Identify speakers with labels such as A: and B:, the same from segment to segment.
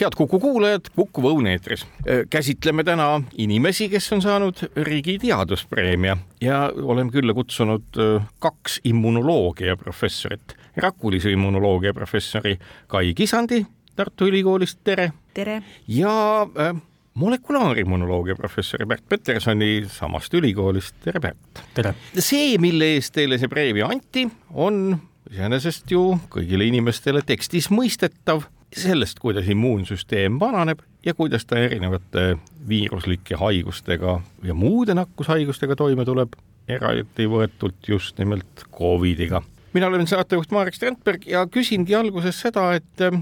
A: head Kuku kuulajad, Kuku Õun eetris. käsitleme täna inimesi, kes on saanud riigi teaduspreemia ja oleme külla kutsunud kaks immunoloogia professorit. rakulise immunoloogia professori Kai Kisandi Tartu Ülikoolist, tere!
B: tere!
A: ja äh, molekulaarimmunoloogia professori Pärt Petersoni samast ülikoolist, tere Pärt!
C: tere!
A: see, mille eest teile see preemia anti, on iseenesest ju kõigile inimestele tekstis mõistetav sellest, kuidas immuunsüsteem vananeb ja kuidas ta erinevate viiruslike haigustega ja muude nakkushaigustega toime tuleb, eraldi võetult just nimelt Covidiga. mina olen saatejuht Marek Strandberg ja küsingi alguses seda, et äh,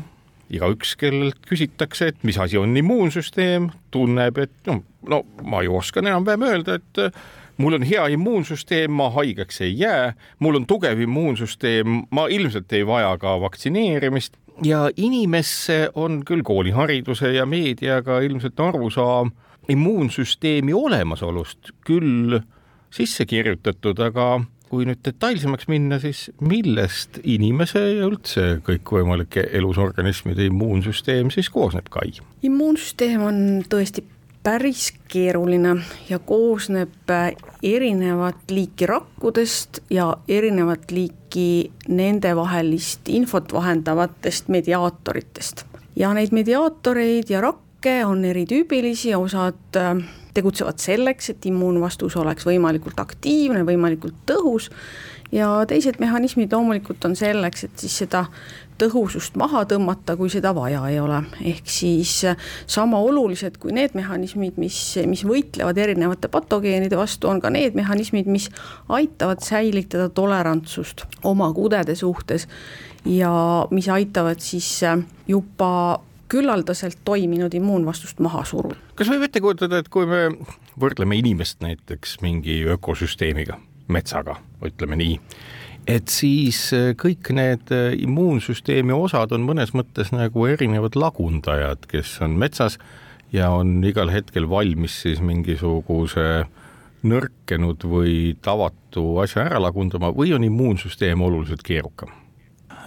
A: igaüks, kellelt küsitakse, et mis asi on immuunsüsteem, tunneb, et no, no ma ju oskan enam-vähem öelda, et mul on hea immuunsüsteem, ma haigeks ei jää, mul on tugev immuunsüsteem, ma ilmselt ei vaja ka vaktsineerimist ja inimesse on küll koolihariduse ja meediaga ilmselt arusaam immuunsüsteemi olemasolust küll sisse kirjutatud, aga kui nüüd detailsemaks minna, siis millest inimese ja üldse kõikvõimalike elusorganismide immuunsüsteem siis koosneb, Kai?
B: immuunsüsteem on tõesti päris keeruline ja koosneb erinevat liiki rakkudest ja erinevat liiki nendevahelist infot vahendavatest mediaatoritest. ja neid mediaatoreid ja rakke on eritüübilisi, osad äh, tegutsevad selleks, et immuunvastus oleks võimalikult aktiivne, võimalikult tõhus ja teised mehhanismid loomulikult on selleks, et siis seda tõhusust maha tõmmata, kui seda vaja ei ole. ehk siis äh, sama olulised kui need mehhanismid, mis, mis võitlevad erinevate patogeenide vastu, on ka need mehhanismid, mis aitavad säilitada tolerantsust oma kudede suhtes ja mis aitavad siis äh, juba küllaldaselt toiminud immuunvastust maha suruda.
A: kas võib ette kujutada, et kui me võrdleme inimest näiteks mingi ökosüsteemiga, metsaga, ütleme nii et siis äh, kõik need äh, immuunsüsteemi osad on mõnes mõttes nagu erinevad lagundajad, kes on metsas ja on igal hetkel valmis siis mingisuguse nõrkenud või tavatu asja ära lagundama või on immuunsüsteem oluliselt keerukam?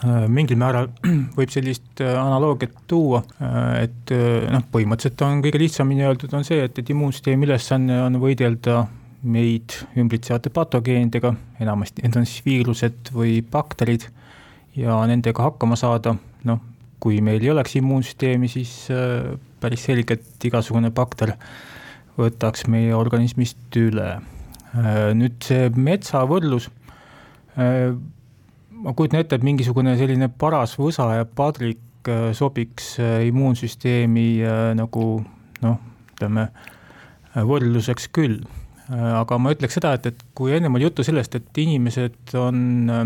C: Äh, mingil määral võib sellist analoogiat tuua, et noh, põhimõtteliselt on kõige lihtsamini öeldud, on see, et, et immuunsüsteemi ülesanne on võidelda meid ümbritsevate patogeenidega, enamasti need on siis viirused või bakterid ja nendega hakkama saada, noh, kui meil ei oleks immuunsüsteemi, siis äh, päris selgelt igasugune bakter võtaks meie organismist üle. Äh, nüüd see metsavõrdlus, äh, ma kujutan ette, et mingisugune selline paras võsa ja padrik sobiks immuunsüsteemi nagu noh, ütleme võrdluseks küll aga ma ütleks seda, et, et kui ennem oli juttu sellest, et inimesed on äh,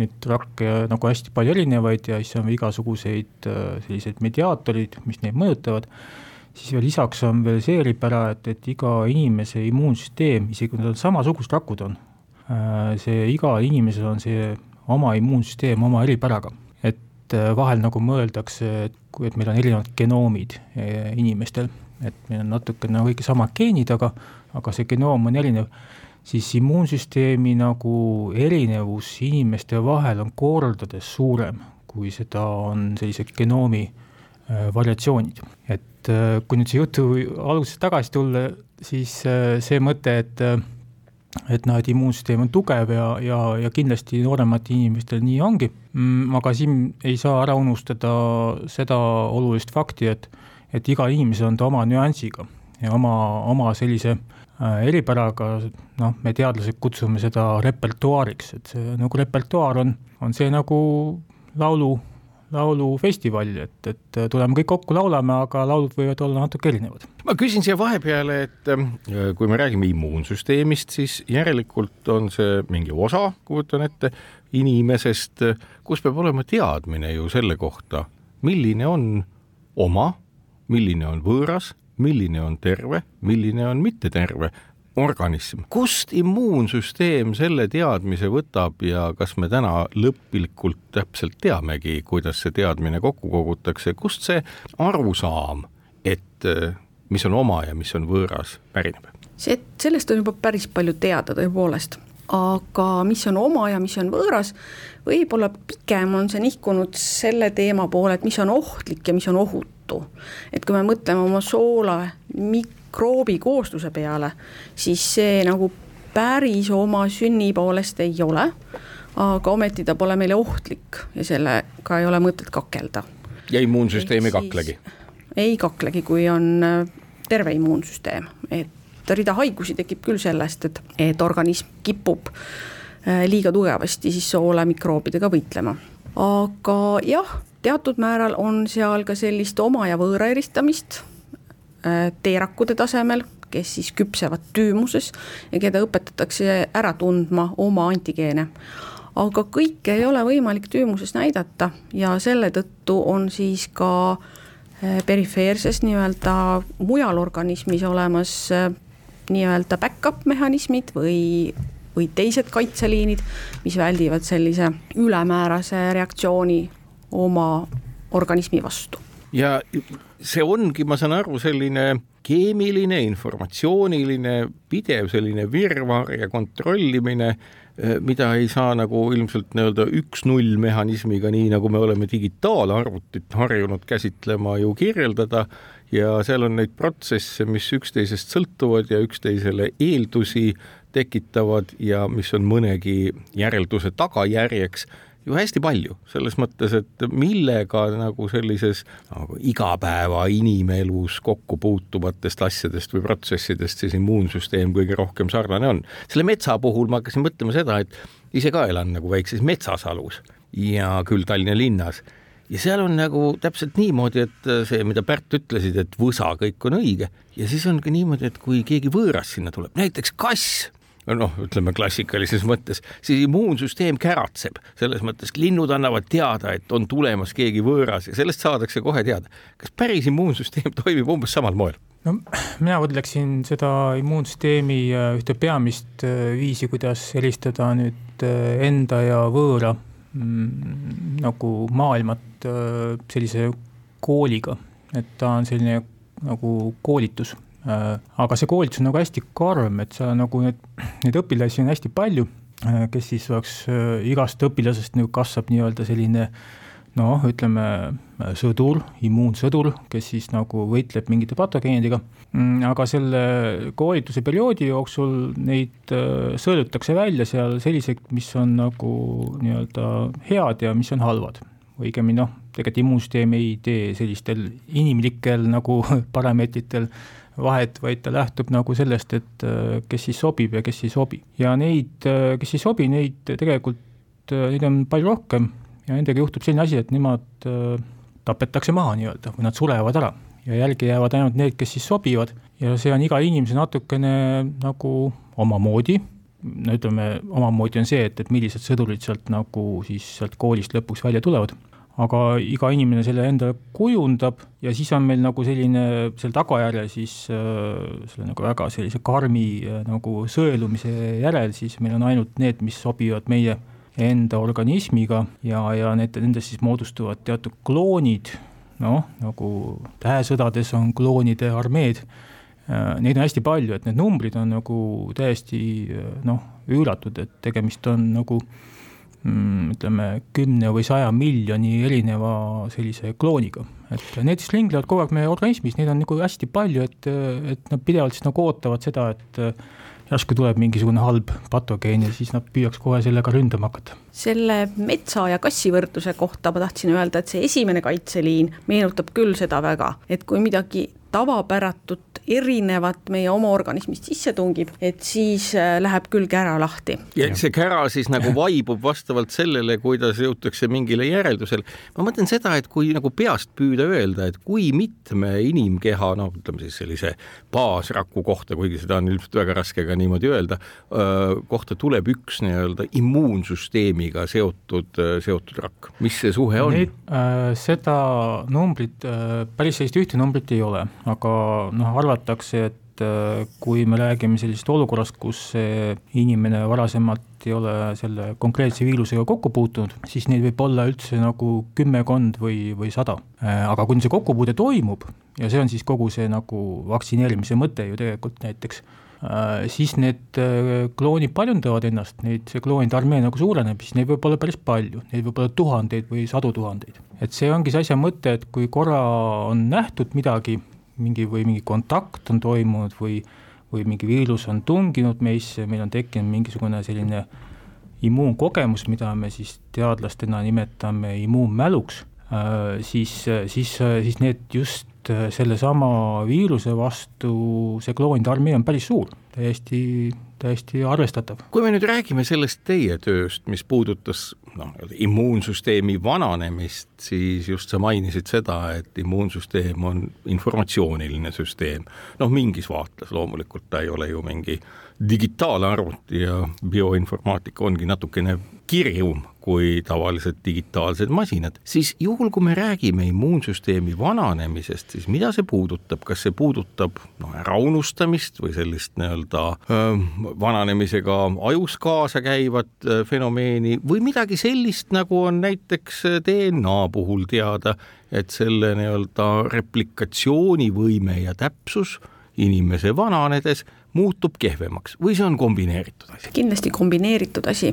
C: neid rakke nagu hästi palju erinevaid ja siis on igasuguseid äh, selliseid mediaatorid, mis neid mõjutavad, siis veel lisaks on veel see eripära, et, et iga inimese immuunsüsteem, isegi kui nad on samasugused rakud on, see igal inimesel on see oma immuunsüsteem oma eripäraga. et vahel nagu mõeldakse, et et meil on erinevad genoomid inimestel, et meil on natukene nagu kõik samad geenid, aga aga see genoom on erinev, siis immuunsüsteemi nagu erinevus inimeste vahel on kordades suurem, kui seda on sellised genoomi äh, variatsioonid. et äh, kui nüüd see jutu algusest tagasi tulla, siis äh, see mõte, et et noh, et immuunsüsteem on tugev ja, ja, ja kindlasti noorematel inimestel nii ongi, mm, aga siin ei saa ära unustada seda olulist fakti, et et igal inimesel on ta oma nüansiga ja oma, oma sellise Äh, eripäraga, noh, me teadlased kutsume seda repertuaariks, et see nagu repertuaar on, on see nagu laulu, laulufestival, et, et tuleme kõik kokku, laulame, aga laulud võivad olla natuke erinevad.
A: ma küsin siia vahepeale, et äh, kui me räägime immuunsüsteemist, siis järelikult on see mingi osa, kujutan ette, inimesest, kus peab olema teadmine ju selle kohta, milline on oma, milline on võõras milline on terve, milline on mitteterve. organism. kust immuunsüsteem selle teadmise võtab ja kas me täna lõplikult täpselt teamegi, kuidas see teadmine kokku kogutakse, kust see arusaam, et mis on oma ja mis on võõras, pärineb?
B: see, sellest on juba päris palju teada tõepoolest, aga mis on oma ja mis on võõras, võib-olla pigem on see nihkunud selle teema poole, et mis on ohtlik ja mis on ohutu. et kui me mõtleme oma soola mikroobi koostuse peale, siis see nagu päris oma sünni poolest ei ole, aga ometi ta pole meile ohtlik ja sellega ei ole mõtet kakelda.
A: ja immuunsüsteem ei kaklegi?
B: ei kaklegi, kui on äh, terve immuunsüsteem, et rida haigusi tekib küll sellest, et, et organism kipub äh, liiga tugevasti siis soolemikroobidega võitlema. aga jah, teatud määral on seal ka sellist oma ja võõra eristamist äh, teerakkude tasemel, kes siis küpsevad tüümuses ja keda õpetatakse ära tundma oma antigeene aga kõike ei ole võimalik tüümuses näidata ja selle tõttu on siis ka äh, perifeerses nii-öelda mujal organismis olemas nii-öelda back-up mehhanismid või, või teised kaitseliinid, mis väldivad sellise ülemäärase reaktsiooni oma organismi vastu.
A: ja see ongi, ma saan aru, selline keemiline, informatsiooniline, pidev selline virvarr ja kontrollimine, eh, mida ei saa nagu ilmselt nii-öelda üks-null mehhanismiga, nii nagu me oleme digitaalarvutit harjunud käsitlema, ju kirjeldada ja seal on neid protsesse, mis üksteisest sõltuvad ja üksteisele eeldusi tekitavad ja mis on mõnegi järelduse tagajärjeks ju hästi palju, selles mõttes, et millega nagu sellises nagu igapäeva inimelus kokku puutuvatest asjadest või protsessidest siis immuunsüsteem kõige rohkem sarnane on. selle metsa puhul ma hakkasin mõtlema seda, et ise ka elan nagu väikses metsasalus ja küll Tallinna linnas ja seal on nagu täpselt niimoodi, et äh, see, mida Pärt ütlesid, et võsa, kõik on õige ja siis on ka niimoodi, et kui keegi võõras sinna tuleb, näiteks kass, noh, ütleme klassikalises mõttes, siis immuunsüsteem käratseb, selles mõttes linnud annavad teada, et on tulemas keegi võõras ja sellest saadakse kohe teada. kas päris immuunsüsteem toimib umbes samal moel?
C: no mina võrdleksin seda immuunsüsteemi äh, ühte peamist äh, viisi, kuidas eristada nüüd enda ja võõra nagu maailmat äh, sellise kooliga, et ta on selline nagu koolitus. Äh, aga see koolitus on nagu hästi karm, et seal nagu need, neid õpilasi on hästi palju, äh, kes siis oleks, igast õpilasest nagu kasvab nii-öelda selline noh, ütleme sõdur, immuunsõdur, kes siis nagu võitleb mingite patogeenidega Mm, aga selle koolituse perioodi jooksul neid äh, sõelutakse välja seal selliseid, mis on nagu nii-öelda head ja mis on halvad. õigemini noh, tegelikult immuunsüsteem ei tee sellistel inimlikel nagu parameetritel vahet, vaid ta lähtub nagu sellest, et äh, kes siis sobib ja kes ei sobi. ja neid, äh, kes ei sobi, neid tegelikult, neid on palju rohkem ja nendega juhtub selline asi, et nemad tapetakse maha nii-öelda või nad surevad ära. Ja jälgi jäävad ainult need, kes siis sobivad. Ja see on iga inimese natukene nagu omamoodi, no ütleme, omamoodi on see, et, et millised sõdurid sealt nagu siis sealt koolist lõpuks välja tulevad, aga iga inimene selle enda kujundab ja siis on meil nagu selline, selle tagajärjel siis äh, selle nagu väga sellise karmi äh, nagu sõelumise järel siis meil on ainult need, mis sobivad meie enda organismiga ja, ja need, nendest siis moodustuvad teatud kloonid, noh, nagu tähesõdades on kloonide armeed, äh, neid on hästi palju, et need numbrid on nagu täiesti äh, noh, üüratud, et tegemist on nagu mm, ütleme, kümne või saja miljoni erineva sellise klooniga. et need siis ringlevad kogu aeg meie organismis, neid on nagu hästi palju, et, et nad pidevalt siis nagu ootavad seda, et järsku tuleb mingisugune halb patogeen ja siis nad püüaks kohe sellega ründama hakata.
B: selle metsa ja kassi võrdluse kohta ma tahtsin öelda, et see esimene kaitseliin meenutab küll seda väga, et kui midagi tavapäratut, erinevat meie oma organismist sisse tungib, et siis äh, läheb küll kära lahti.
A: ja see kära siis nagu vaibub vastavalt sellele, kuidas jõutakse mingile järeldusele. ma mõtlen seda, et kui nagu peast püüda öelda, et kui mitme inimkeha, noh, ütleme siis sellise baasraku kohta, kuigi seda on ilmselt väga raske ka niimoodi öelda, kohta tuleb üks nii-öelda immuunsüsteemiga seotud, seotud rakk, mis see suhe on?
C: Äh, seda numbrit äh,, päris sellist ühte numbrit ei ole aga noh, arvatakse, et et kui me räägime sellisest olukorrast, kus inimene varasemalt ei ole selle konkreetse viirusega kokku puutunud, siis neid võib olla üldse nagu kümmekond või, või sada. aga kui see kokkupuude toimub ja see on siis kogu see nagu vaktsineerimise mõte ju tegelikult näiteks Äh, siis need äh, kloonid paljundavad ennast, neid, see kloonide armee nagu suureneb, siis neid võib olla päris palju, neid võib olla tuhandeid või sadu tuhandeid. et see ongi see asja mõte, et kui korra on nähtud midagi, mingi või mingi kontakt on toimunud või või mingi viirus on tunginud meisse, meil on tekkinud mingisugune selline immuunkogemus, mida me siis teadlastena nimetame immuunmäluks, äh, siis, siis, siis need just sellesama viiruse vastu see kloonide armee on päris suur, täiesti, täiesti arvestatav.
A: kui me nüüd räägime sellest teie tööst, mis puudutas noh, immuunsüsteemi vananemist, siis just sa mainisid seda, et immuunsüsteem on informatsiooniline süsteem. noh, mingis vaates loomulikult ta ei ole ju mingi digitaalarvuti ja bioinformaatika ongi natukene kirjum kui tavalised digitaalsed masinad, siis juhul, kui me räägime immuunsüsteemi vananemisest, siis mida see puudutab, kas see puudutab noh, äraunustamist või sellist nii-öelda vananemisega ajus kaasa käivat fenomeeni või midagi sellist, nagu on näiteks DNA puhul teada, et selle nii-öelda replikatsioonivõime ja täpsus inimese vananedes muutub kehvemaks või see on kombineeritud asi?
B: kindlasti kombineeritud asi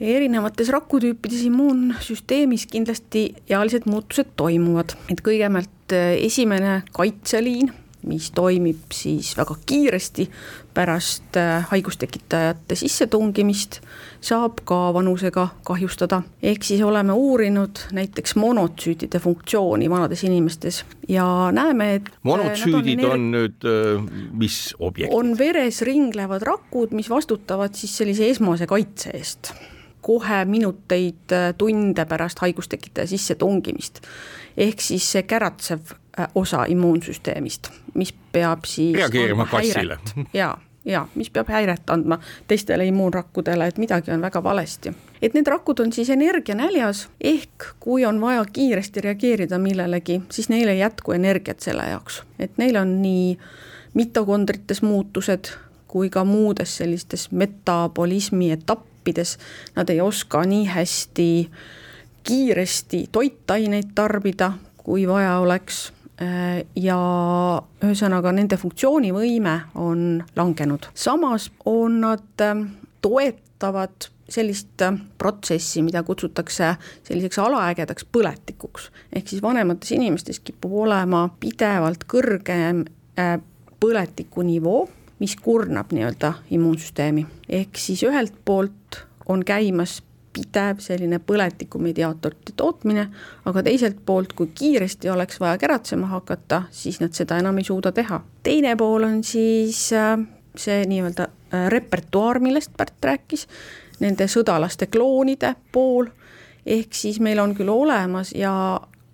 B: erinevates rakutüüpides immuunsüsteemis kindlasti ealised muutused toimuvad, et kõigepealt eh, esimene kaitseliin, mis toimib siis väga kiiresti pärast eh, haigustekitajate sissetungimist, saab ka vanusega kahjustada. ehk siis oleme uurinud näiteks monotsüütide funktsiooni vanades inimestes ja näeme, et
A: eh, monotsüüdid on, on nüüd mis objekt?
B: on veres ringlevad rakud, mis vastutavad siis sellise esmase kaitse eest kohe minuteid, äh, tunde pärast haigustekitaja sissetungimist. ehk siis see käratsev äh, osa immuunsüsteemist, mis peab siis
A: reageerima kassile.
B: jaa, jaa, mis peab häiret andma teistele immuunrakkudele, et midagi on väga valesti. et need rakud on siis energianäljas, ehk kui on vaja kiiresti reageerida millelegi, siis neil ei jätku energiat selle jaoks, et neil on nii mitokondrites muutused kui ka muudes sellistes metabolismi etapp, õppides nad ei oska nii hästi kiiresti toitaineid tarbida, kui vaja oleks äh, ja ühesõnaga nende funktsioonivõime on langenud, samas on nad äh, toetavad sellist äh, protsessi, mida kutsutakse selliseks alaägedaks põletikuks. ehk siis vanemates inimestes kipub olema pidevalt kõrgem põletiku nivoo mis kurnab nii-öelda immuunsüsteemi. ehk siis ühelt poolt on käimas pidev selline põletikumediaatorite tootmine, aga teiselt poolt, kui kiiresti oleks vaja käratsema hakata, siis nad seda enam ei suuda teha. teine pool on siis äh, see nii-öelda äh, repertuaar, millest Pärt rääkis, nende sõdalaste kloonide pool, ehk siis meil on küll olemas ja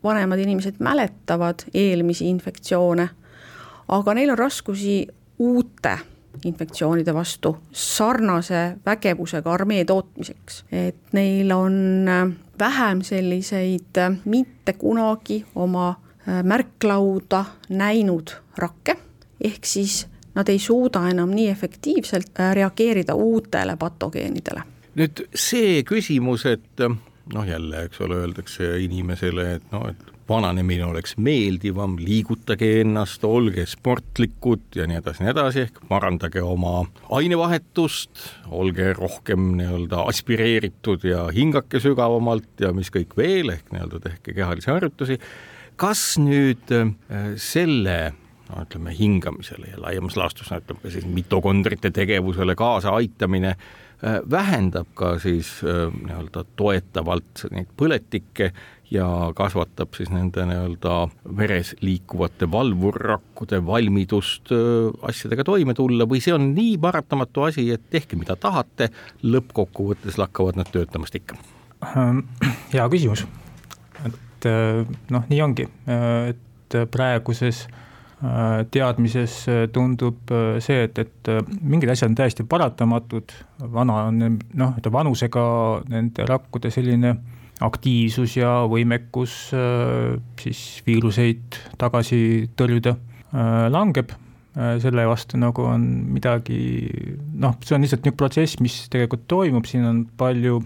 B: vanemad inimesed mäletavad eelmisi infektsioone, aga neil on raskusi uute infektsioonide vastu sarnase vägevusega armee tootmiseks, et neil on äh, vähem selliseid äh, mitte kunagi oma äh, märklauda näinud rakke, ehk siis nad ei suuda enam nii efektiivselt reageerida uutele patogeenidele.
A: nüüd see küsimus, et noh, jälle, eks ole, öeldakse inimesele, et noh, et vananemine oleks meeldivam, liigutage ennast, olge sportlikud ja nii edasi, nii edasi, ehk parandage oma ainevahetust, olge rohkem nii-öelda aspireeritud ja hingake sügavamalt ja mis kõik veel, ehk nii-öelda tehke kehalisi harjutusi. kas nüüd äh, selle no ütleme hingamisele ja laiemas laastus ütleme ka siis mitokondrite tegevusele kaasa aitamine äh, vähendab ka siis äh, nii-öelda toetavalt neid põletikke ja kasvatab siis nende nii-öelda veres liikuvate valvurrakkude valmidust asjadega toime tulla või see on nii paratamatu asi, et tehke mida tahate, lõppkokkuvõttes lakkavad nad töötamast ikka?
C: Ähm, hea küsimus, et noh, nii ongi, et praeguses teadmises tundub see, et, et mingid asjad on täiesti paratamatud, vana on noh, vanusega nende rakkude selline äh, aktiivsus ja võimekus äh, siis viiruseid tagasi tõrjuda äh, langeb, selle vastu nagu on midagi noh, see on lihtsalt niisugune protsess, mis tegelikult toimub, siin on palju,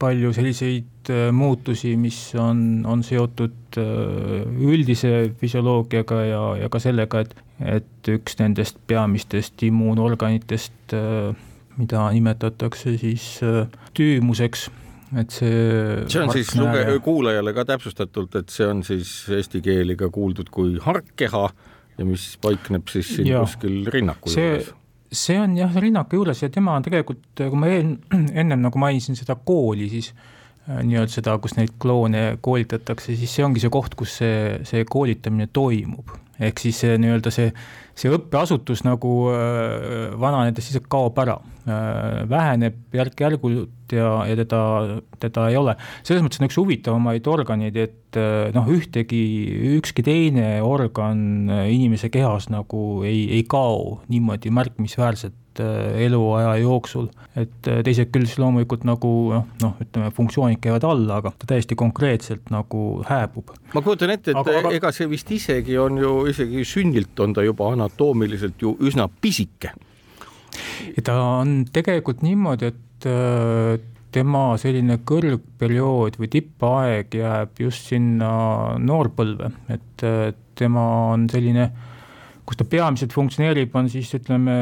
C: palju selliseid muutusi, mis on, on seotud üldise füsioloogiaga ja, ja ka sellega, et, et üks nendest peamistest immuunorganitest, mida nimetatakse siis tüümuseks et see
A: see on siis luge-, kuulajale ka täpsustatult, et see on siis eesti keeli ka kuuldud kui harkkeha ja mis paikneb siis siin ja. kuskil rinnaku see, juures.
C: see on jah, rinnaku juures ja tema on tegelikult, kui ma eel, ennem nagu mainisin seda kooli, siis äh, nii-öelda seda, kus neid kloone koolitatakse, siis see ongi see koht, kus see, see koolitamine toimub. Ehk siis nii-öelda see, see õppeasutus nagu äh, vananedes lihtsalt kaob ära äh,, väheneb järk-järgult ja, ja teda, teda ei ole. selles mõttes on üks huvitavamaid organeid, et eh, noh, ühtegi, ükski teine organ inimese kehas nagu ei, ei kao niimoodi märkimisväärselt eh, eluaja jooksul. et teised küll siis loomulikult nagu noh, noh, ütleme funktsioonid käivad alla, aga ta täiesti konkreetselt nagu hääbub.
A: ma kujutan ette, et aga, aga... ega see vist isegi on ju, isegi sünnilt on ta juba anatoomiliselt ju üsna pisike
C: ta on tegelikult niimoodi, et äh, tema selline kõrgperiood või tippaeg jääb just sinna noorpõlve, et äh, tema on selline, kus ta peamiselt funktsioneerib, on siis ütleme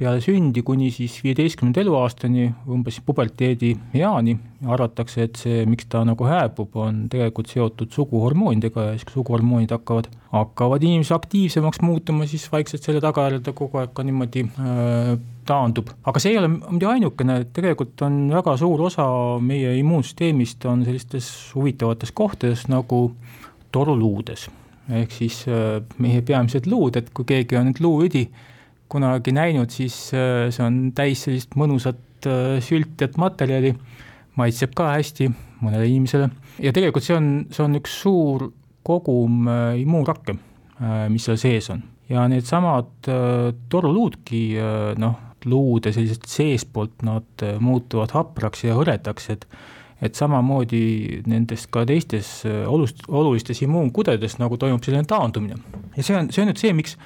C: peale sündi kuni siis viieteistkümnenda eluaastani, umbes puberteedi eani, arvatakse, et see, miks ta nagu hääbub, on tegelikult seotud suguhormoonidega ja siis, kui suguhormoonid hakkavad, hakkavad inimese aktiivsemaks muutuma, siis vaikselt selle tagajärjel ta kogu aeg ka niimoodi äh, taandub. aga see ei ole muidugi ainukene, tegelikult on väga suur osa meie immuunsüsteemist on sellistes huvitavates kohtades nagu toruluudes. ehk siis äh, meie peamised luud, et kui keegi on nüüd luuüdi, kunagi näinud, siis äh, see on täis sellist mõnusat äh, sültjat materjali, maitseb ka hästi mõnele inimesele ja tegelikult see on, see on üks suur kogum äh, immuunrakke, mis seal sees on. ja needsamad toruluudki noh, luude sellisest seestpoolt nad muutuvad hapraks ja hõredaks, et et samamoodi nendest ka teistes olust-, olulistes immuunkudedes nagu toimub selline taandumine. ja see on, see on nüüd see, miks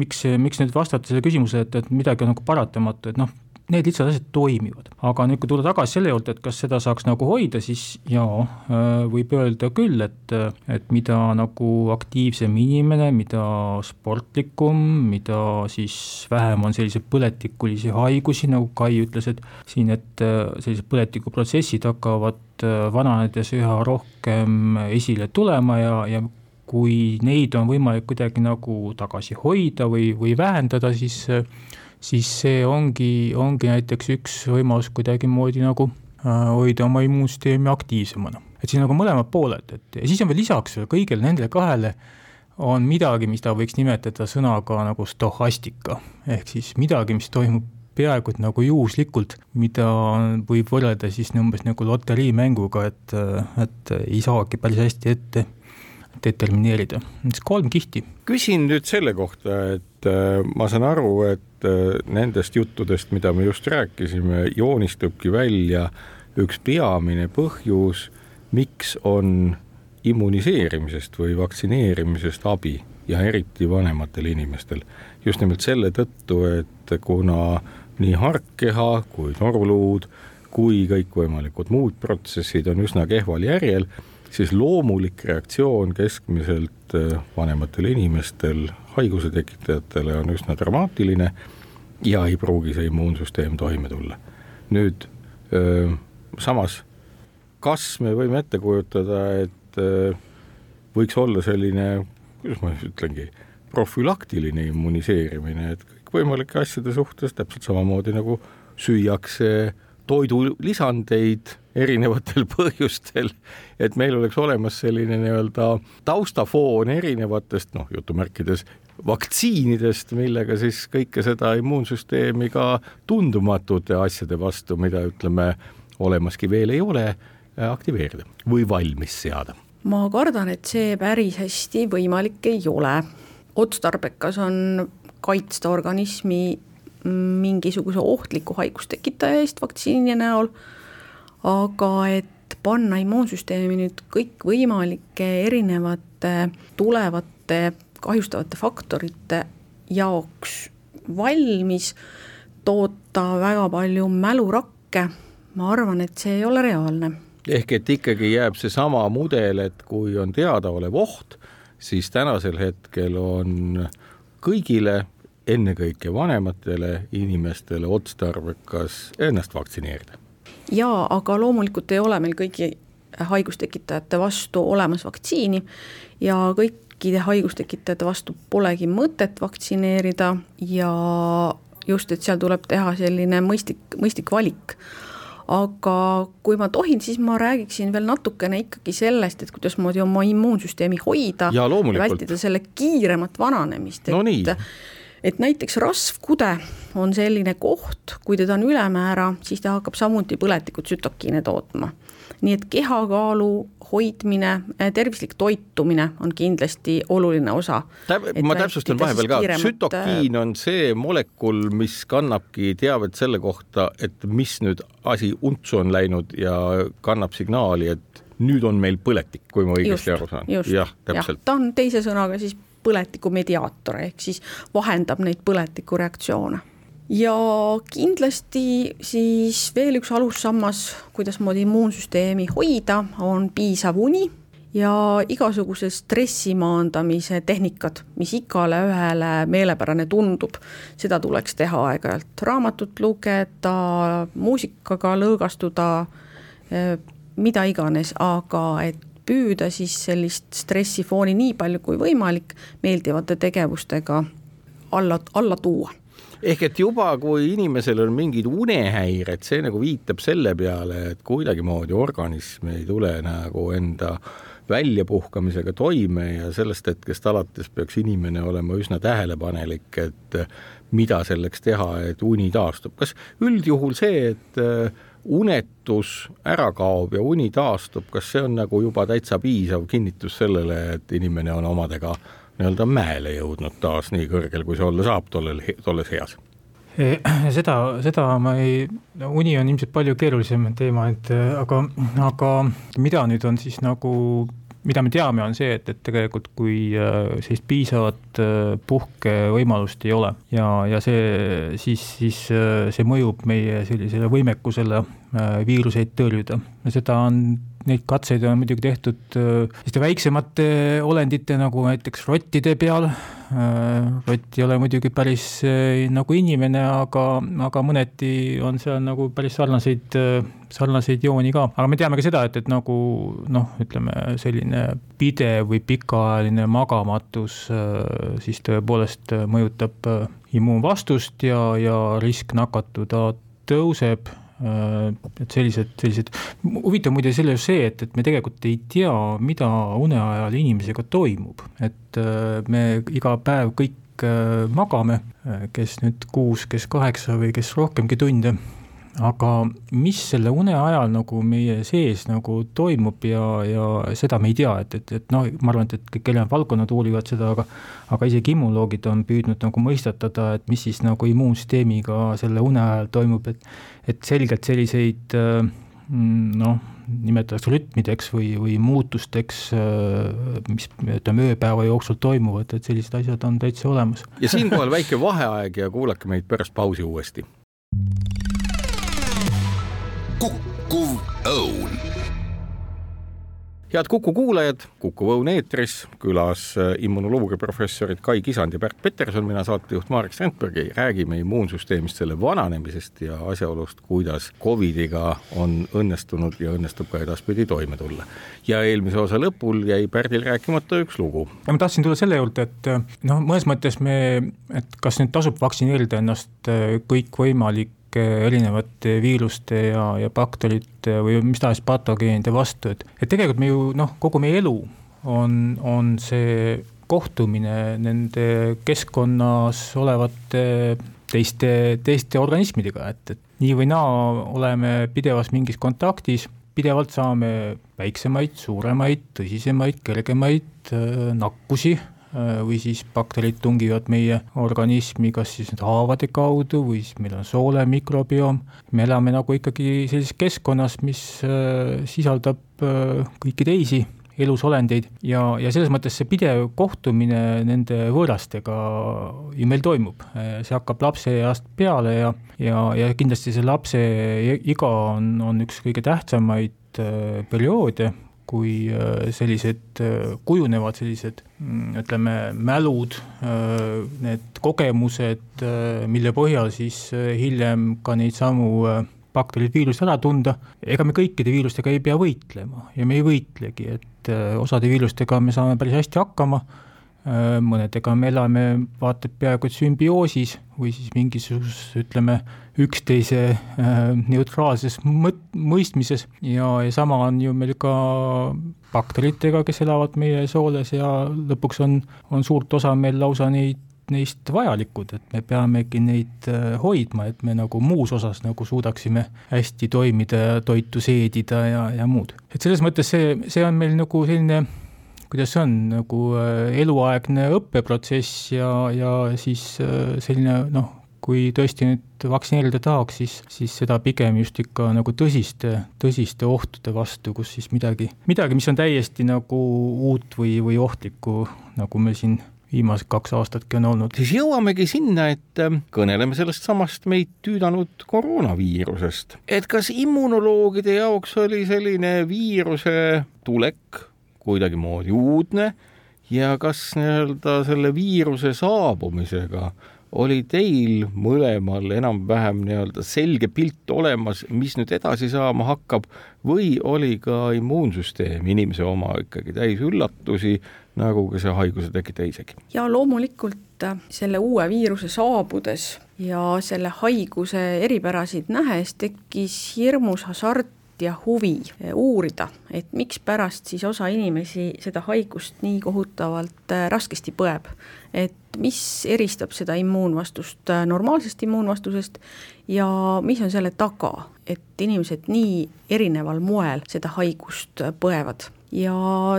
C: miks, miks nüüd vastata sellele küsimusele, et, et midagi on nagu paratamatu, et noh, need lihtsalt asjad toimivad. aga nüüd, kui tulla tagasi selle juurde, et kas seda saaks nagu hoida, siis jaa, äh, võib öelda küll, et, et mida nagu aktiivsem inimene, mida sportlikum, mida siis vähem on selliseid põletikulisi haigusi, nagu Kai ütles, et siin, et äh, sellised põletikuprotsessid hakkavad äh, vananedes üha rohkem esile tulema ja, ja kui neid on võimalik kuidagi nagu tagasi hoida või, või vähendada, siis, siis see ongi, ongi näiteks üks võimalus kuidagimoodi nagu äh, hoida oma immuunsüsteemi aktiivsemana. et siin nagu mõlemad pooled, et ja siis on veel lisaks kõigile nendele kahele on midagi, mida võiks nimetada sõnaga nagu stohastika, ehk siis midagi, mis toimub peaaegu et nagu juhuslikult, mida võib võrrelda siis umbes nagu loteriimänguga, et, et ei saagi päris hästi ette determineerida, siis kolm kihti.
A: küsin nüüd selle kohta, et äh, ma saan aru, et äh, nendest juttudest, mida me just rääkisime, joonistubki välja üks peamine põhjus, miks on immuniseerimisest või vaktsineerimisest abi ja eriti vanematel inimestel. just nimelt selle tõttu, et kuna nii harkkeha kui noruluud kui kõikvõimalikud muud protsessid on üsna kehval järjel siis loomulik reaktsioon keskmiselt äh, vanematel inimestel haiguse tekitajatele on üsna dramaatiline ja ei pruugi see immuunsüsteem toime tulla. nüüd äh, samas, kas me võime ette kujutada, et äh, võiks olla selline, kuidas ma ütlengi, profülaktiline immuniseerimine, et kõikvõimalike asjade suhtes täpselt samamoodi nagu süüakse toidulisandeid erinevatel põhjustel, et meil oleks olemas selline nii-öelda taustafoon erinevatest noh, jutumärkides vaktsiinidest, millega siis kõike seda immuunsüsteemi ka tundumatute asjade vastu, mida ütleme, olemaski veel ei ole, aktiveerida või valmis seada.
B: ma kardan, et see päris hästi võimalik ei ole. otstarbekas on kaitsta organismi mingisuguse ohtliku haigustekitaja eest vaktsiini näol aga et panna immuunsüsteemi nüüd kõikvõimalike erinevate tulevate kahjustavate faktorite jaoks valmis toota väga palju mälurakke, ma arvan, et see ei ole reaalne.
A: ehk et ikkagi jääb seesama mudel, et kui on teadaolev oht, siis tänasel hetkel on kõigile, ennekõike vanematele inimestele otstarbekas ennast vaktsineerida.
B: jaa, aga loomulikult ei ole meil kõigi haigustekitajate vastu olemas vaktsiini ja kõikide haigustekitajate vastu polegi mõtet vaktsineerida ja just, et seal tuleb teha selline mõistlik, mõistlik valik aga kui ma tohin, siis ma räägiksin veel natukene ikkagi sellest, et kuidasmoodi oma immuunsüsteemi hoida
A: ja,
B: vältida selle kiiremat vananemist, et
A: no nii.
B: Et näiteks rasvkude on selline koht, kui teda on ülemäära, siis ta hakkab samuti põletikut tsütokiine tootma nii et kehakaalu hoidmine, äh, tervislik toitumine on kindlasti oluline osa.
A: ma täpsustan vahepeal ka, tsütokiin on see molekul, mis kannabki teavet selle kohta, et mis nüüd asi untsu on läinud ja kannab signaali, et nüüd on meil põletik, kui ma õigesti aru saan.
B: jah, täpselt. ta on teise sõnaga siis põletiku mediaator ehk siis vahendab neid põletikureaktsioone. Ja kindlasti siis veel üks alussammas, kuidasmoodi immuunsüsteemi hoida, on piisav uni ja igasuguse stressi maandamise tehnikad, mis igale ühele meelepärane tundub, seda tuleks teha aeg-ajalt, raamatut lugeda, muusikaga lõõgastuda, eh, mida iganes, aga et püüda siis sellist stressifooni nii palju kui võimalik meeldivate tegevustega alla, alla tuua
A: ehk et juba, kui inimesel on mingid unehäired, see nagu viitab selle peale, et kuidagimoodi organism ei tule nagu enda väljapuhkamisega toime ja sellest hetkest alates peaks inimene olema üsna tähelepanelik, et mida selleks teha, et uni taastub. kas üldjuhul see, et unetus ära kaob ja uni taastub, kas see on nagu juba täitsa piisav kinnitus sellele, et inimene on omadega nii-öelda mäele jõudnud taas nii kõrgel, kui see olla saab tollel, tolles eas?
C: seda, seda ma ei, uni on ilmselt palju keerulisem teema, et aga, aga mida nüüd on siis nagu mida me teame, on see, et, et tegelikult kui äh, sellist piisavat äh, puhkevõimalust ei ole ja, ja see siis, siis äh, see mõjub meie sellisele võimekusele viiruseid tõrjuda. seda on neid katseid on muidugi tehtud äh, selliste väiksemate olendite nagu näiteks rottide peal. Äh, rott ei ole muidugi päris äh, nagu inimene, aga, aga mõneti on seal nagu päris sarnaseid, sarnaseid jooni ka, aga me teame ka seda, et, et nagu noh, ütleme selline pidev või pikaajaline magamatus siis tõepoolest mõjutab immuunvastust ja, ja risk nakatuda tõuseb et sellised, sellised, huvitav muide selle juures see, et, et me tegelikult ei tea, mida une ajal inimesega toimub, et äh, me iga päev kõik äh, magame, kes nüüd kuus, kes kaheksa või kes rohkemgi tunde aga mis selle une ajal nagu meie sees nagu toimub ja, ja seda me ei tea, et, et, et noh, ma arvan, et, et kõik erinevalt valdkonnad uurivad seda, aga aga isegi immunoloogid on püüdnud nagu mõistatada, et mis siis nagu immuunsüsteemiga selle une ajal toimub, et et selgelt selliseid mm, noh, nimetatakse rütmideks või, või muutusteks, mis ütleme, ööpäeva jooksul toimuvad, et sellised asjad on täitsa olemas.
A: ja siinkohal väike vaheaeg ja kuulake meid pärast pausi uuesti
D: kukkuv õun
A: head Kuku kuulajad, Kuku Õun eetris, külas äh, immunoloogia professorid Kai Kisand ja Pärt Peterson, mina saatejuht Marek Strandberg, räägime immuunsüsteemist, selle vananemisest ja asjaolust, kuidas Covidiga on õnnestunud ja õnnestub ka edaspidi toime tulla. ja eelmise osa lõpul jäi Pärdil rääkimata üks lugu.
C: ma tahtsin tulla selle juurde, et noh, mõnes mõttes me, et kas nüüd tasub vaktsineerida ennast äh, kõikvõimalik erinevate viiruste ja, ja bakterite või mis tahes patogeenide vastu, et, et tegelikult me ju noh, kogu meie elu on, on see kohtumine nende keskkonnas olevate teiste, teiste organismidega, et, et nii või naa oleme pidevas mingis kontaktis, pidevalt saame väiksemaid, suuremaid, tõsisemaid, kergemaid äh, nakkusi või siis bakterid tungivad meie organismi kas siis nüüd haavade kaudu või siis meil on soole mikrobioom. me elame nagu ikkagi sellises keskkonnas, mis äh, sisaldab äh, kõiki teisi elusolendeid ja, ja selles mõttes see pidev kohtumine nende võõrastega ju meil toimub. see hakkab lapseeast peale ja, ja, ja kindlasti see lapse iga on, on üks kõige tähtsamaid äh, perioode, kui äh, sellised äh, kujunevad sellised mm, ütleme, mälud, need kogemused, mille põhjal siis hiljem ka neid samu bakterid, viirust ära tunda, ega me kõikide viirustega ei pea võitlema ja me ei võitlegi, et äh, osade viirustega me saame päris hästi hakkama, äh, mõnedega me elame vaata et peaaegu et sümbioosis või siis mingisuguses, ütleme, üksteise äh, neutraalses mõt-, mõistmises ja, ja sama on ju meil ka bakteritega, kes elavad meie sooles ja lõpuks on, on suurt osa meil lausa neid neist vajalikud, et me peamegi neid äh, hoidma, et me nagu muus osas nagu suudaksime hästi toimida ja toitu seedida ja, ja muud. et selles mõttes see, see on meil nagu selline kuidas see on, nagu äh, eluaegne õppeprotsess ja, ja siis äh, selline noh, kui tõesti nüüd vaktsineerida tahaks, siis, siis seda pigem just ikka nagu tõsiste, tõsiste ohtude vastu, kus siis midagi, midagi, mis on täiesti nagu uut või, või ohtlikku, nagu me siin viimased kaks aastatki on olnud.
A: siis jõuamegi sinna, et ähm, kõneleme sellest samast meid tüüdanud koroonaviirusest. et kas immunoloogide jaoks oli selline viiruse tulek kuidagimoodi uudne ja kas nii-öelda selle viiruse saabumisega oli teil mõlemal enam-vähem nii-öelda selge pilt olemas, mis nüüd edasi saama hakkab või oli ka immuunsüsteem inimese oma ikkagi täis üllatusi, nagu ka see haiguse tekitaja isegi?
B: ja loomulikult äh, selle uue viiruse saabudes ja selle haiguse eripärasid nähes tekkis hirmus hasart ja huvi äh, uurida, et mikspärast siis osa inimesi seda haigust nii kohutavalt äh, raskesti põeb. Et mis eristab seda immuunvastust äh, normaalsest immuunvastusest ja mis on selle taga, et inimesed nii erineval moel seda haigust põevad. Ja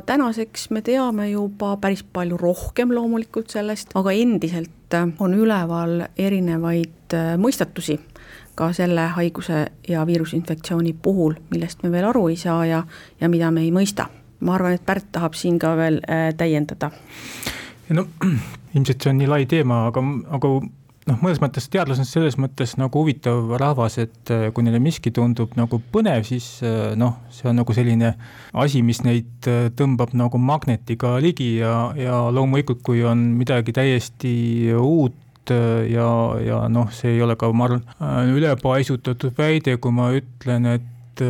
B: tänaseks me teame juba päris palju rohkem loomulikult sellest, aga endiselt on üleval erinevaid mõistatusi ka selle haiguse ja viirusinfektsiooni puhul, millest me veel aru ei saa ja, ja mida me ei mõista. ma arvan, et Pärt tahab siin ka veel äh, täiendada
C: no ilmselt see on nii lai teema, aga, aga noh, mõnes mõttes teadlased selles mõttes nagu huvitav rahvas, et äh, kui neile miski tundub nagu põnev, siis äh, noh, see on nagu selline asi, mis neid tõmbab nagu magnetiga ligi ja, ja loomulikult, kui on midagi täiesti uut, ja, ja noh, see ei ole ka, ma arvan, ülepaisutatud väide, kui ma ütlen, et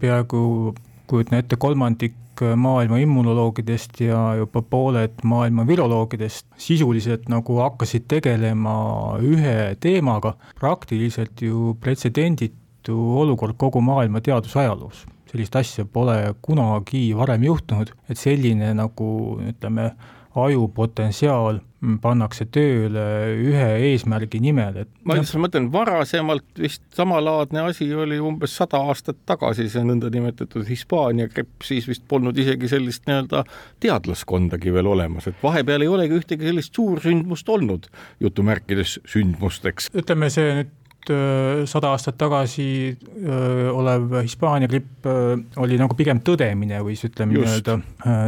C: peaaegu kujutan ette, kolmandik maailma immunoloogidest ja juba pooled maailma viroloogidest sisuliselt nagu hakkasid tegelema ühe teemaga, praktiliselt ju pretsedenditu olukord kogu maailma teadusajaloos. Sellist asja pole kunagi varem juhtunud, et selline nagu ütleme, ajupotentsiaal pannakse tööle ühe eesmärgi nimel, et
A: ma just mõtlen, varasemalt vist samalaadne asi oli umbes sada aastat tagasi, see nõndanimetatud Hispaania gripp, siis vist polnud isegi sellist nii-öelda teadlaskondagi veel olemas, et vahepeal ei olegi ühtegi sellist suursündmust olnud, jutumärkides sündmusteks.
C: ütleme, see nüüd Äh, sada aastat tagasi öö, äh, olev Hispaania gripp äh, oli nagu pigem tõdemine või siis ütleme nii-öelda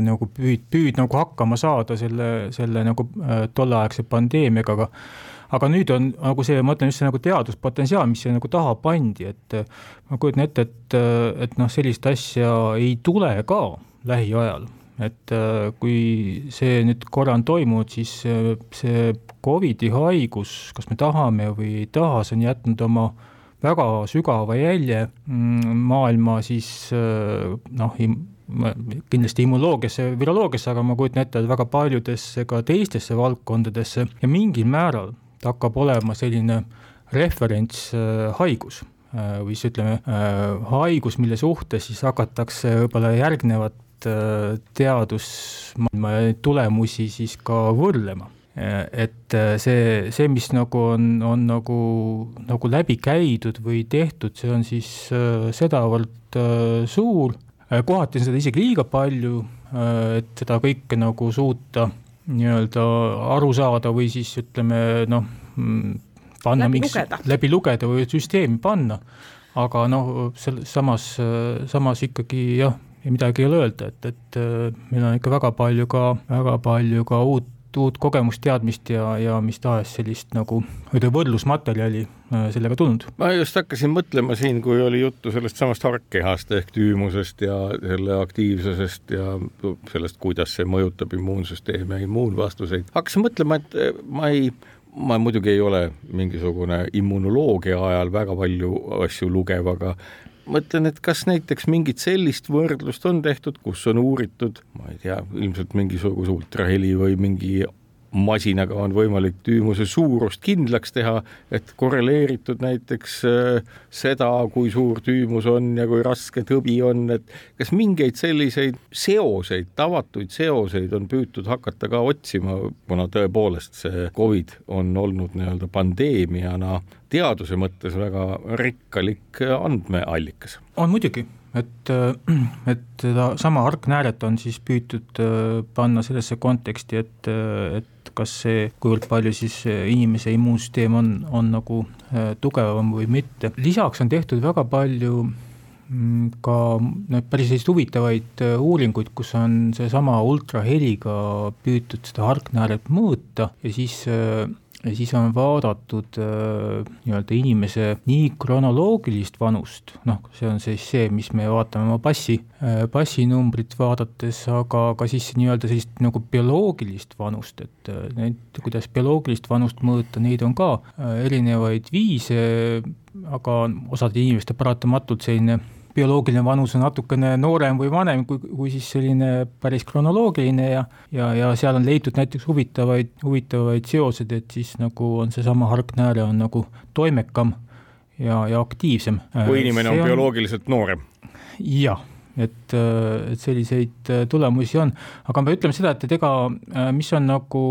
C: nagu püüd, püüd nagu hakkama saada selle, selle nagu tolleaegse pandeemiaga, aga aga nüüd on nagu see, ma ütlen just see nagu teaduspotentsiaal, mis siia nagu taha pandi, et ma kujutan ette, et, et noh, sellist asja ei tule ka lähiajal et äh, kui see nüüd korra on toimunud, siis äh, see Covidi haigus, kas me tahame või ei taha, see on jätnud oma väga sügava jälje mm, maailma siis äh, noh, kindlasti immunoloogiasse, viroloogiasse, aga ma kujutan ette, et väga paljudesse ka teistesse valdkondadesse ja mingil määral ta hakkab olema selline referentshaigus või siis ütleme, haigus, mille suhtes siis hakatakse võib-olla järgnevat Äh, teadusmaailma tulemusi siis ka võrdlema. et äh, see, see, mis nagu on, on nagu, nagu läbi käidud või tehtud, see on siis äh, sedavõrd suur, kohati on seda isegi liiga palju, et seda kõike nagu suuta nii-öelda aru saada või siis ütleme noh, mm, panna läbi lugeda. läbi lugeda või süsteemi panna, aga noh, selles samas, samas ikkagi jah midagi ei ole öelda, et, et meil on ikka väga palju ka, väga palju ka uut uut kogemust, teadmist ja, ja mis tahes sellist nagu ütleme, võrdlusmaterjali äh, sellega tulnud.
A: ma just hakkasin mõtlema siin, kui oli juttu sellest samast harkkehast ehk tüümusest ja selle aktiivsusest ja sellest, kuidas see mõjutab immuunsüsteemi ja immuunvastuseid, hakkasin mõtlema, et äh, ma ei ma muidugi ei ole mingisugune immunoloogia ajal väga palju asju lugev, aga mõtlen, et kas näiteks mingit sellist võrdlust on tehtud, kus on uuritud, ma ei tea, ilmselt mingisuguse ultraheli või mingi masinaga on võimalik tüümuse suurust kindlaks teha, et korreleeritud näiteks äh, seda, kui suur tüümus on ja kui raske tõbi on, et kas mingeid selliseid seoseid, tavatuid seoseid on püütud hakata ka otsima, kuna tõepoolest see Covid on olnud nii-öelda pandeemiana teaduse mõttes väga rikkalik andmeallikas.
C: on muidugi, et, äh, et sedasama harknääret on siis püütud äh, panna sellesse konteksti, et, äh, et kas see, kuivõrd palju siis inimese immuunsüsteem on, on nagu tugevam või mitte, lisaks on tehtud väga palju mm, ka noh, päris selliseid huvitavaid uuringuid, kus on seesama ultraheliga püütud seda harknääret mõõta ja siis siis on vaadatud äh, nii-öelda inimese nii kronoloogilist vanust, noh, see on siis see, mis me vaatame oma passi äh,, passinumbrit vaadates, aga ka siis nii-öelda sellist nagu bioloogilist vanust, et äh, need, kuidas bioloogilist vanust mõõta, neid on ka erinevaid viise, aga osadel inimestel paratamatult selline bioloogiline vanus on natukene noorem või vanem kui, kui siis selline päris kronoloogiline ja ja, ja seal on leitud näiteks huvitavaid, huvitavaid seoseid, et siis nagu on seesama harknääre on nagu toimekam ja, ja aktiivsem.
A: kui inimene on, on bioloogiliselt noorem?
C: jah et, et selliseid tulemusi on, aga me ütleme seda, et, et ega mis on nagu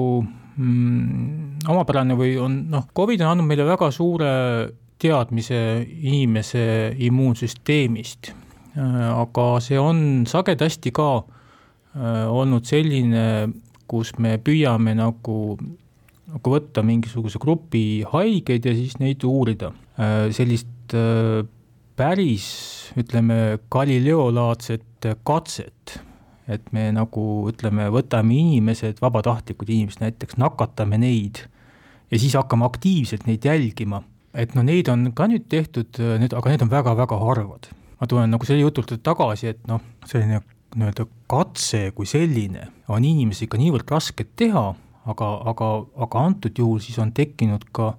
C: mm, omapärane või on noh, Covid on andnud meile väga suure teadmise inimese immuunsüsteemist, aga see on sagedasti ka äh, olnud selline, kus me püüame nagu, nagu võtta mingisuguse grupi haigeid ja siis neid uurida. Äh, sellist äh, päris, ütleme, Galileo-laadset katset, et me nagu ütleme, võtame inimesed, vabatahtlikud inimesed näiteks, nakatame neid ja siis hakkame aktiivselt neid jälgima et no neid on ka nüüd tehtud, need, aga need on väga-väga harvad. ma tulen nagu selle jutult tagasi, et noh, selline nii-öelda katse kui selline on inimesi ikka niivõrd raske teha, aga, aga, aga antud juhul siis on tekkinud ka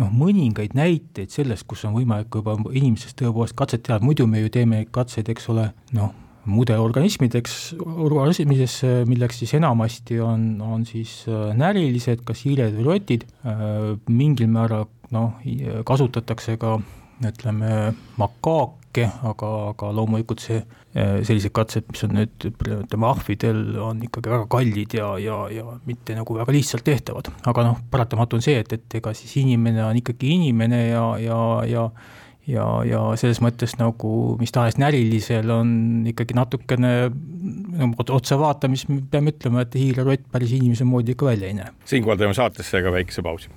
C: noh, mõningaid näiteid sellest, kus on võimalik juba inimesest tõepoolest katset teha, muidu me ju teeme katseid, eks ole, noh, mudelorganismideks, organismidesse, milleks siis enamasti on, on siis äh, närilised, kas hiired või rotid, äh, mingil määral noh, kasutatakse ka ütleme, makaake, aga, aga loomulikult see, sellised katsed, mis on nüüd ütleme ahvidel, on ikkagi väga kallid ja, ja, ja mitte nagu väga lihtsalt tehtavad. aga noh, paratamatu on see, et, et ega siis inimene on ikkagi inimene ja, ja, ja ja, ja selles mõttes nagu mis tahes närilisel on ikkagi natukene nagu otsa vaatamist, peame ütlema, et hiilerott päris inimese moodi ikka välja ei näe.
A: siinkohal teeme saatesse ka väikese pausi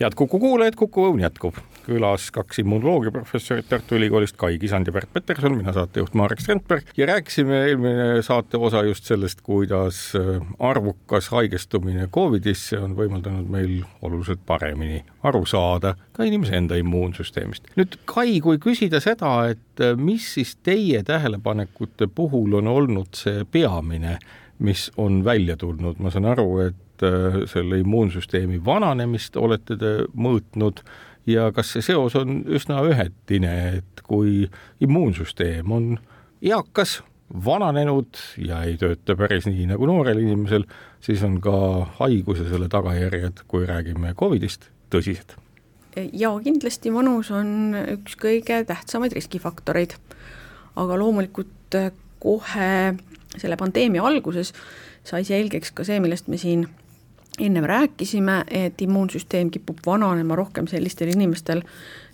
A: head Kuku kuulajad, Kuku Õun jätkub. külas kaks immunoloogia professorit Tartu Ülikoolist, Kai Kisand ja Bert Peterson, mina saatejuht Marek Strandberg ja rääkisime eelmine saate osa just sellest, kuidas äh, arvukas haigestumine Covidisse on võimaldanud meil oluliselt paremini aru saada ka inimese enda immuunsüsteemist. nüüd Kai, kui küsida seda, et äh, mis siis teie tähelepanekute puhul on olnud see peamine mis on välja tulnud, ma saan aru, et äh, selle immuunsüsteemi vananemist olete te mõõtnud ja kas see seos on üsna ühetine, et kui immuunsüsteem on eakas, vananenud ja ei tööta päris nii nagu noorel inimesel, siis on ka haigus ja selle tagajärjed, kui räägime Covidist, tõsised.
B: ja kindlasti vanus on üks kõige tähtsamaid riskifaktoreid, aga loomulikult kohe selle pandeemia alguses sai selgeks ka see, millest me siin ennem rääkisime, et immuunsüsteem kipub vananema rohkem sellistel inimestel,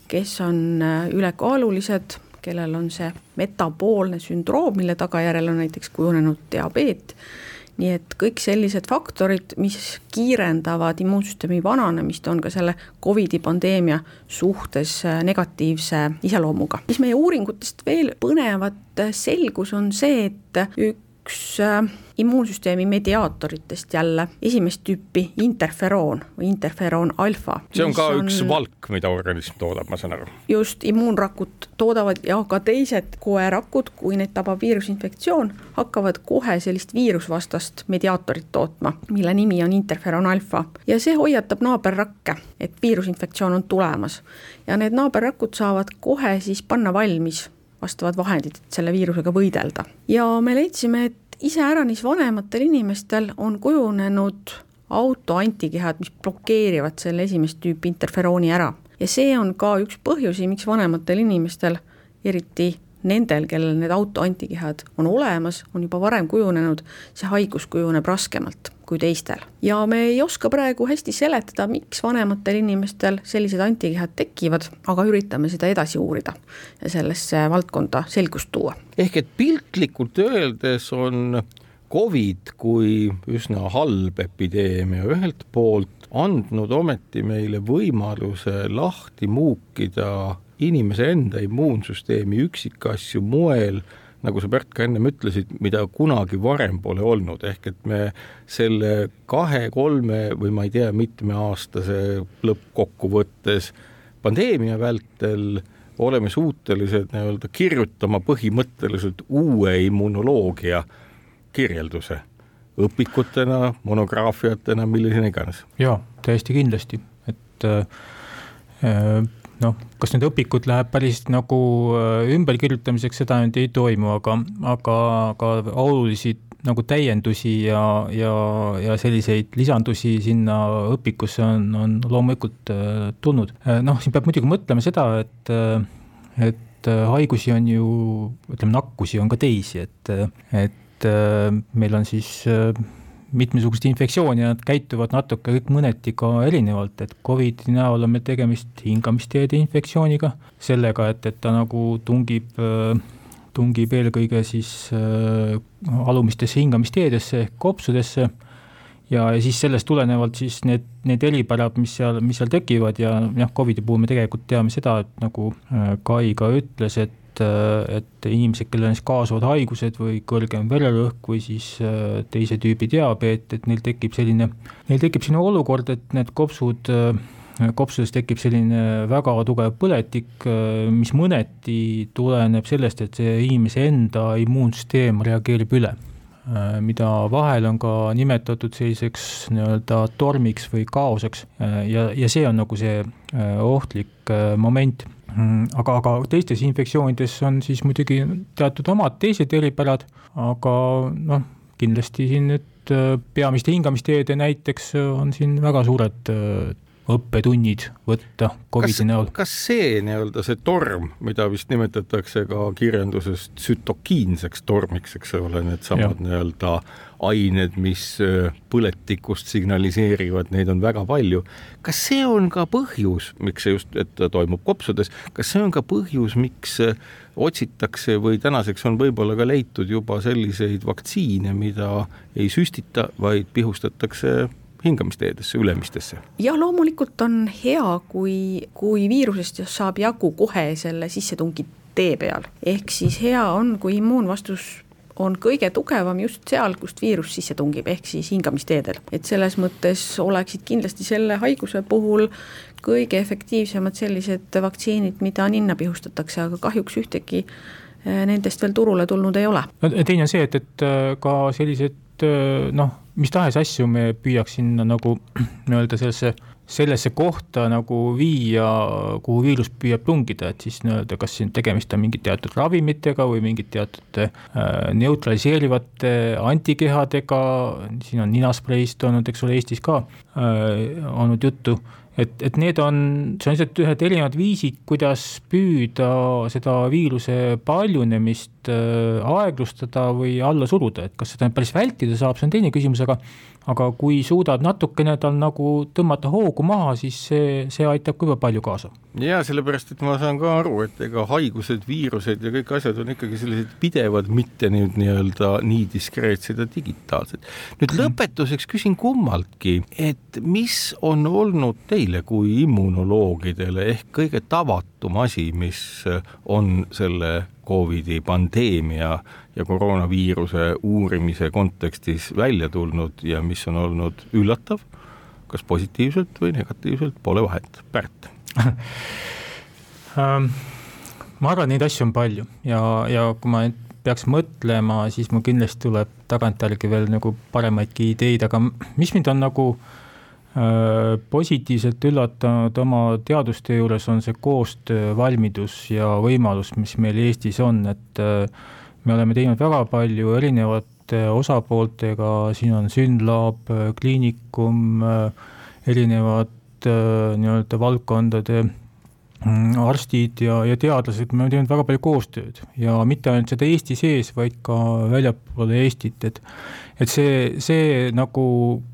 B: kes on äh, ülekaalulised, kellel on see metaboolne sündroom, mille tagajärjel on näiteks kujunenud diabeet nii et kõik sellised faktorid, mis kiirendavad immuunsüsteemi vananemist, on ka selle Covidi pandeemia suhtes negatiivse iseloomuga. mis meie uuringutest veel põnevat selgus, on see, et üks immuunsüsteemi mediaatoritest jälle, esimest tüüpi interferoon või interferoon alfa.
A: see on ka on... üks valk, mida organism toodab, ma saan aru.
B: just, immuunrakud toodavad ja ka teised koerakud, kui neid tabab viirusinfektsioon, hakkavad kohe sellist viirusvastast mediaatorit tootma, mille nimi on interferoon alfa ja see hoiatab naaberrakke, et viirusinfektsioon on tulemas. ja need naaberrakud saavad kohe siis panna valmis vastavad vahendid, et selle viirusega võidelda. ja me leidsime, et iseäranis vanematel inimestel on kujunenud autoantikehad, mis blokeerivad selle esimest tüüpi interferooni ära. ja see on ka üks põhjusi, miks vanematel inimestel, eriti nendel, kellel need autoantikehad on olemas, on juba varem kujunenud, see haigus kujuneb raskemalt kui teistel. ja me ei oska praegu hästi seletada, miks vanematel inimestel sellised antikehad tekivad, aga üritame seda edasi uurida ja sellesse valdkonda selgust tuua.
A: ehk et piltlikult öeldes on Covid kui üsna halb epideemia ühelt poolt andnud ometi meile võimaluse lahti muukida inimese enda immuunsüsteemi üksikasju moel, nagu sa, Pärt, ka ennem ütlesid, mida kunagi varem pole olnud, ehk et me selle kahe-kolme või ma ei tea, mitmeaastase lõppkokkuvõttes pandeemia vältel oleme suutelised nii-öelda kirjutama põhimõtteliselt uue immunoloogia kirjelduse õpikutena, monograafiatena, millisena iganes.
C: jaa, täiesti kindlasti, et äh, noh, kas need õpikud läheb päris nagu äh, ümberkirjutamiseks, seda nüüd ei toimu, aga, aga, aga olulisi nagu täiendusi ja, ja, ja selliseid lisandusi sinna õpikusse on, on loomulikult äh, tulnud. Äh, noh, siin peab muidugi mõtlema seda, et, et haigusi on ju, ütleme, nakkusi on ka teisi, et, et meil on siis mitmesugust infektsiooni ja nad käituvad natuke kõik mõneti ka erinevalt, et Covidi näol on meil tegemist hingamisteede infektsiooniga, sellega, et, et ta nagu tungib, tungib eelkõige siis äh, alumistesse hingamisteedesse ehk kopsudesse ja, ja siis sellest tulenevalt siis need, need eripärad, mis seal, mis seal tekivad ja jah, Covidi puhul me tegelikult teame seda, et nagu äh, Kai ka ütles, et et, et inimesed, kellel on siis kaasuvad haigused või kõrgem vererõhk või siis äh, teise tüübi diabeet, et neil tekib selline, neil tekib selline olukord, et need kopsud, äh, kopsudes tekib selline väga tugev põletik, äh, mis mõneti tuleneb sellest, et see inimese enda immuunsüsteem reageerib üle. Mida vahel on ka nimetatud selliseks nii-öelda tormiks või kaoseks ja, ja see on nagu see ohtlik moment aga, aga teistes infektsioonides on siis muidugi teatud omad teised eripärad, aga noh, kindlasti siin nüüd äh, peamiste hingamisteede näiteks on siin väga suured äh, õppetunnid võtta Covidi näol.
A: kas see nii-öelda see torm, mida vist nimetatakse ka kirjanduses tsütokiinseks tormiks, eks ole, needsamad nii-öelda ained, mis äh, põletikust signaliseerivad, neid on väga palju. kas see on ka põhjus, miks see just, et ta toimub kopsudes, kas see on ka põhjus, miks äh, otsitakse või tänaseks on võib-olla ka leitud juba selliseid vaktsiine, mida ei süstita, vaid pihustatakse hingamisteedesse, ülemistesse?
B: jah, loomulikult on hea, kui, kui viirusest saab jagu kohe selle sissetungi tee peal, ehk siis hea on, kui immuunvastus on kõige tugevam just seal, kust viirus sisse tungib, ehk siis hingamisteedel. et selles mõttes oleksid kindlasti selle haiguse puhul kõige efektiivsemad sellised vaktsiinid, mida ninna pihustatakse, aga kahjuks ühtegi eh, nendest veel turule tulnud ei ole.
C: no teine on see, et, et eh, ka sellised eh, noh mis tahes asju me püüaks sinna nagu nii-öelda sellesse, sellesse kohta nagu viia, kuhu viirus püüab tungida, et siis nii-öelda kas siin tegemist on mingite teatud ravimitega või mingite teatud äh, neutraliseerivate antikehadega, siin on ninaspreist olnud, eks ole, Eestis ka äh, olnud juttu et, et need on, see on lihtsalt ühed erinevad viisid, kuidas püüda seda viiruse paljunemist äh, aeglustada või alla suruda, et kas seda päris vältida saab, see on teine küsimus, aga aga kui suudad natukene tal nagu tõmmata hoogu maha, siis see, see aitab ka juba palju kaasa.
A: ja sellepärast, et ma saan ka aru, et ega haigused, viirused ja kõik asjad on ikkagi sellised pidevad, mitte nüüd nii-öelda nii diskreetsed ja digitaalsed. nüüd lõpetuseks küsin kummaltki, et mis on olnud teile kui immunoloogidele ehk kõige tavatum asi, mis on selle Covidi pandeemia ja koroonaviiruse uurimise kontekstis välja tulnud ja mis on olnud üllatav, kas positiivselt või negatiivselt, pole vahet, Pärt.
C: Ähm, ma arvan, neid asju on palju ja, ja kui ma peaks mõtlema, siis mul kindlasti tuleb tagantjärgi veel nagu paremaidki ideid, aga mis mind on nagu äh, positiivselt üllatanud oma teadustöö juures, on see koostöövalmidus ja võimalus, mis meil Eestis on, et äh, me oleme teinud väga palju erinevate osapooltega, siin on Synlab, Kliinikum, erinevad äh, nii-öelda valdkondade mm, arstid ja, ja teadlased, me oleme teinud väga palju koostööd ja mitte ainult seda Eesti sees, vaid ka väljapoole Eestit, et et see, see nagu,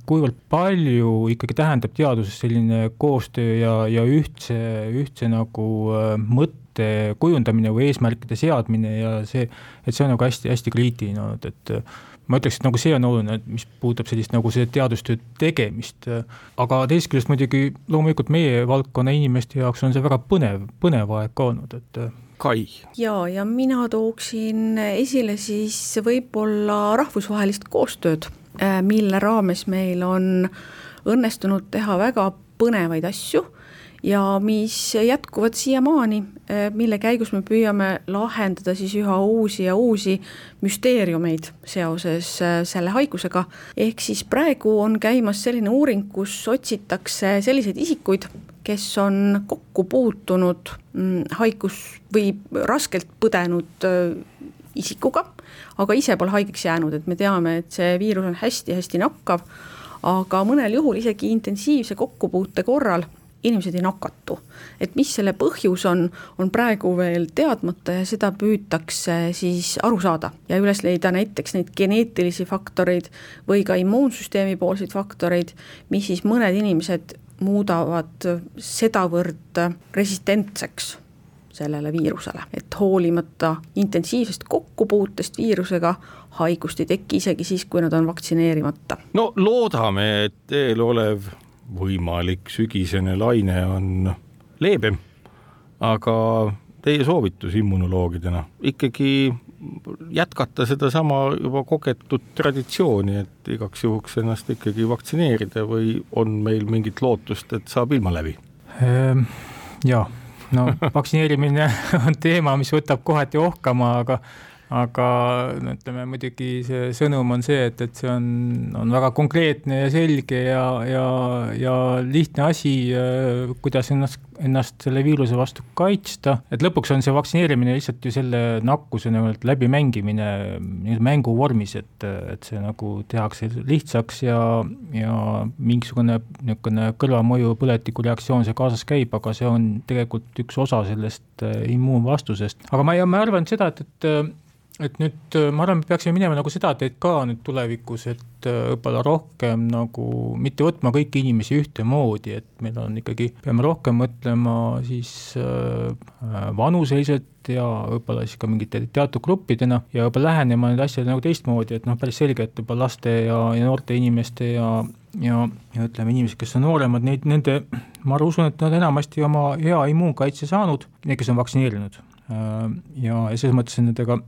C: kuivõrd palju ikkagi tähendab teaduses selline koostöö ja, ja ühtse, ühtse nagu äh, mõtte eesmärkide kujundamine või eesmärkide seadmine ja see, et see on nagu hästi-hästi kriitiline olnud, et ma ütleks, et nagu see on oluline, mis puudutab sellist nagu see teadustöö tegemist, aga teisest küljest muidugi loomulikult meie valdkonna inimeste jaoks on see väga põnev, põnev aeg ka olnud, et
A: Kai.
B: ja, ja mina tooksin esile siis võib-olla rahvusvahelist koostööd, mille raames meil on õnnestunud teha väga põnevaid asju ja mis jätkuvad siiamaani, eh, mille käigus me püüame lahendada siis üha uusi ja uusi müsteeriumeid seoses eh, selle haigusega. ehk siis praegu on käimas selline uuring, kus otsitakse selliseid isikuid, kes on kokku puutunud mm, haigus või raskelt põdenud eh, isikuga, aga ise pole haigeks jäänud, et me teame, et see viirus on hästi-hästi nakkav, aga mõnel juhul isegi intensiivse kokkupuute korral inimesed ei nakatu. et mis selle põhjus on, on praegu veel teadmata ja seda püütakse siis aru saada ja üles leida näiteks neid geneetilisi faktoreid või ka immuunsüsteemi poolseid faktoreid, mis siis mõned inimesed muudavad sedavõrd resistentseks sellele viirusele, et hoolimata intensiivsest kokkupuutest viirusega haigust ei teki isegi siis, kui nad on vaktsineerimata.
A: no loodame, et eelolev võimalik sügisene laine on leebem, aga teie soovitus immunoloogidena ikkagi jätkata sedasama juba kogetud traditsiooni, et igaks juhuks ennast ikkagi vaktsineerida või on meil mingit lootust, et saab ilma läbi?
C: Ehm, jaa, no vaktsineerimine on teema, mis võtab kohati ohkama, aga aga no ütleme muidugi see sõnum on see, et, et see on, on väga konkreetne ja selge ja, ja, ja lihtne asi, äh, kuidas ennast, ennast selle viiruse vastu kaitsta, et lõpuks on see vaktsineerimine lihtsalt ju selle nakkuse nagu läbimängimine mängu vormis, et, et see nagu tehakse lihtsaks ja, ja mingisugune niisugune kõrvalmõju, põletikureaktsioon see kaasas käib, aga see on tegelikult üks osa sellest äh, immuunvastusest. aga ma, ma arvan seda, et, et et nüüd äh, ma arvan, me peaksime minema nagu seda teed ka nüüd tulevikus, et äh, võib-olla rohkem nagu mitte võtma kõiki inimesi ühtemoodi, et meil on ikkagi, peame rohkem mõtlema siis äh, vanuseliselt ja võib-olla siis ka mingite teatud gruppidena ja võib-olla lähenema nende asjadele nagu teistmoodi, et noh, päris selge, et võib-olla laste ja, ja noorte inimeste ja ja, ja ütleme, inimesed, kes on nooremad, neid, nende, ma usun, et nad enamasti oma hea immuunkaitse saanud, need, kes on vaktsineerinud ja, ja selles mõttes nendega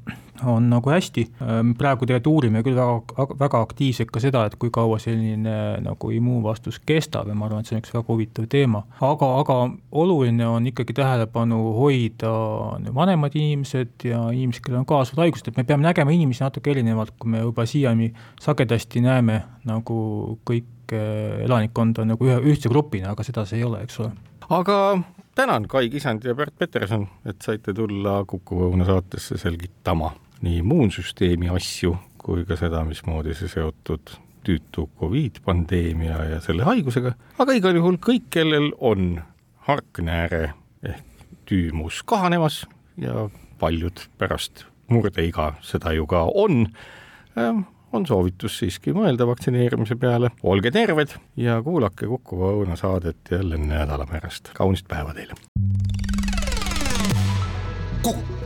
C: on nagu hästi, äh, praegu tegelikult uurime küll väga, väga aktiivselt ka seda, et kui kaua selline nagu immuunvastus kestab ja ma arvan, et see on üks väga huvitav teema, aga, aga oluline on ikkagi tähelepanu hoida vanemad inimesed ja inimesed, kellel on kaasvad haigused, et me peame nägema inimesi natuke erinevalt, kui me juba siiani sagedasti näeme nagu kõik elanikkonda nagu ühe, ühtse grupina, aga seda see ei ole, eks ole.
A: aga tänan, Kai Kisand ja Pärt Peterson, et saite tulla Kuku Õuna saatesse selgitama nii immuunsüsteemi asju kui ka seda, mismoodi see seotud tüütu Covid pandeemia ja selle haigusega, aga igal juhul kõik, kellel on harknääre ehk tüümus kahanemas ja paljud pärast murdeiga seda ju ka on, ähm, on soovitus siiski mõelda vaktsineerimise peale. olge terved ja kuulake Kuku Õuna saadet jälle nädala pärast. kaunist päeva teile.
D: kukk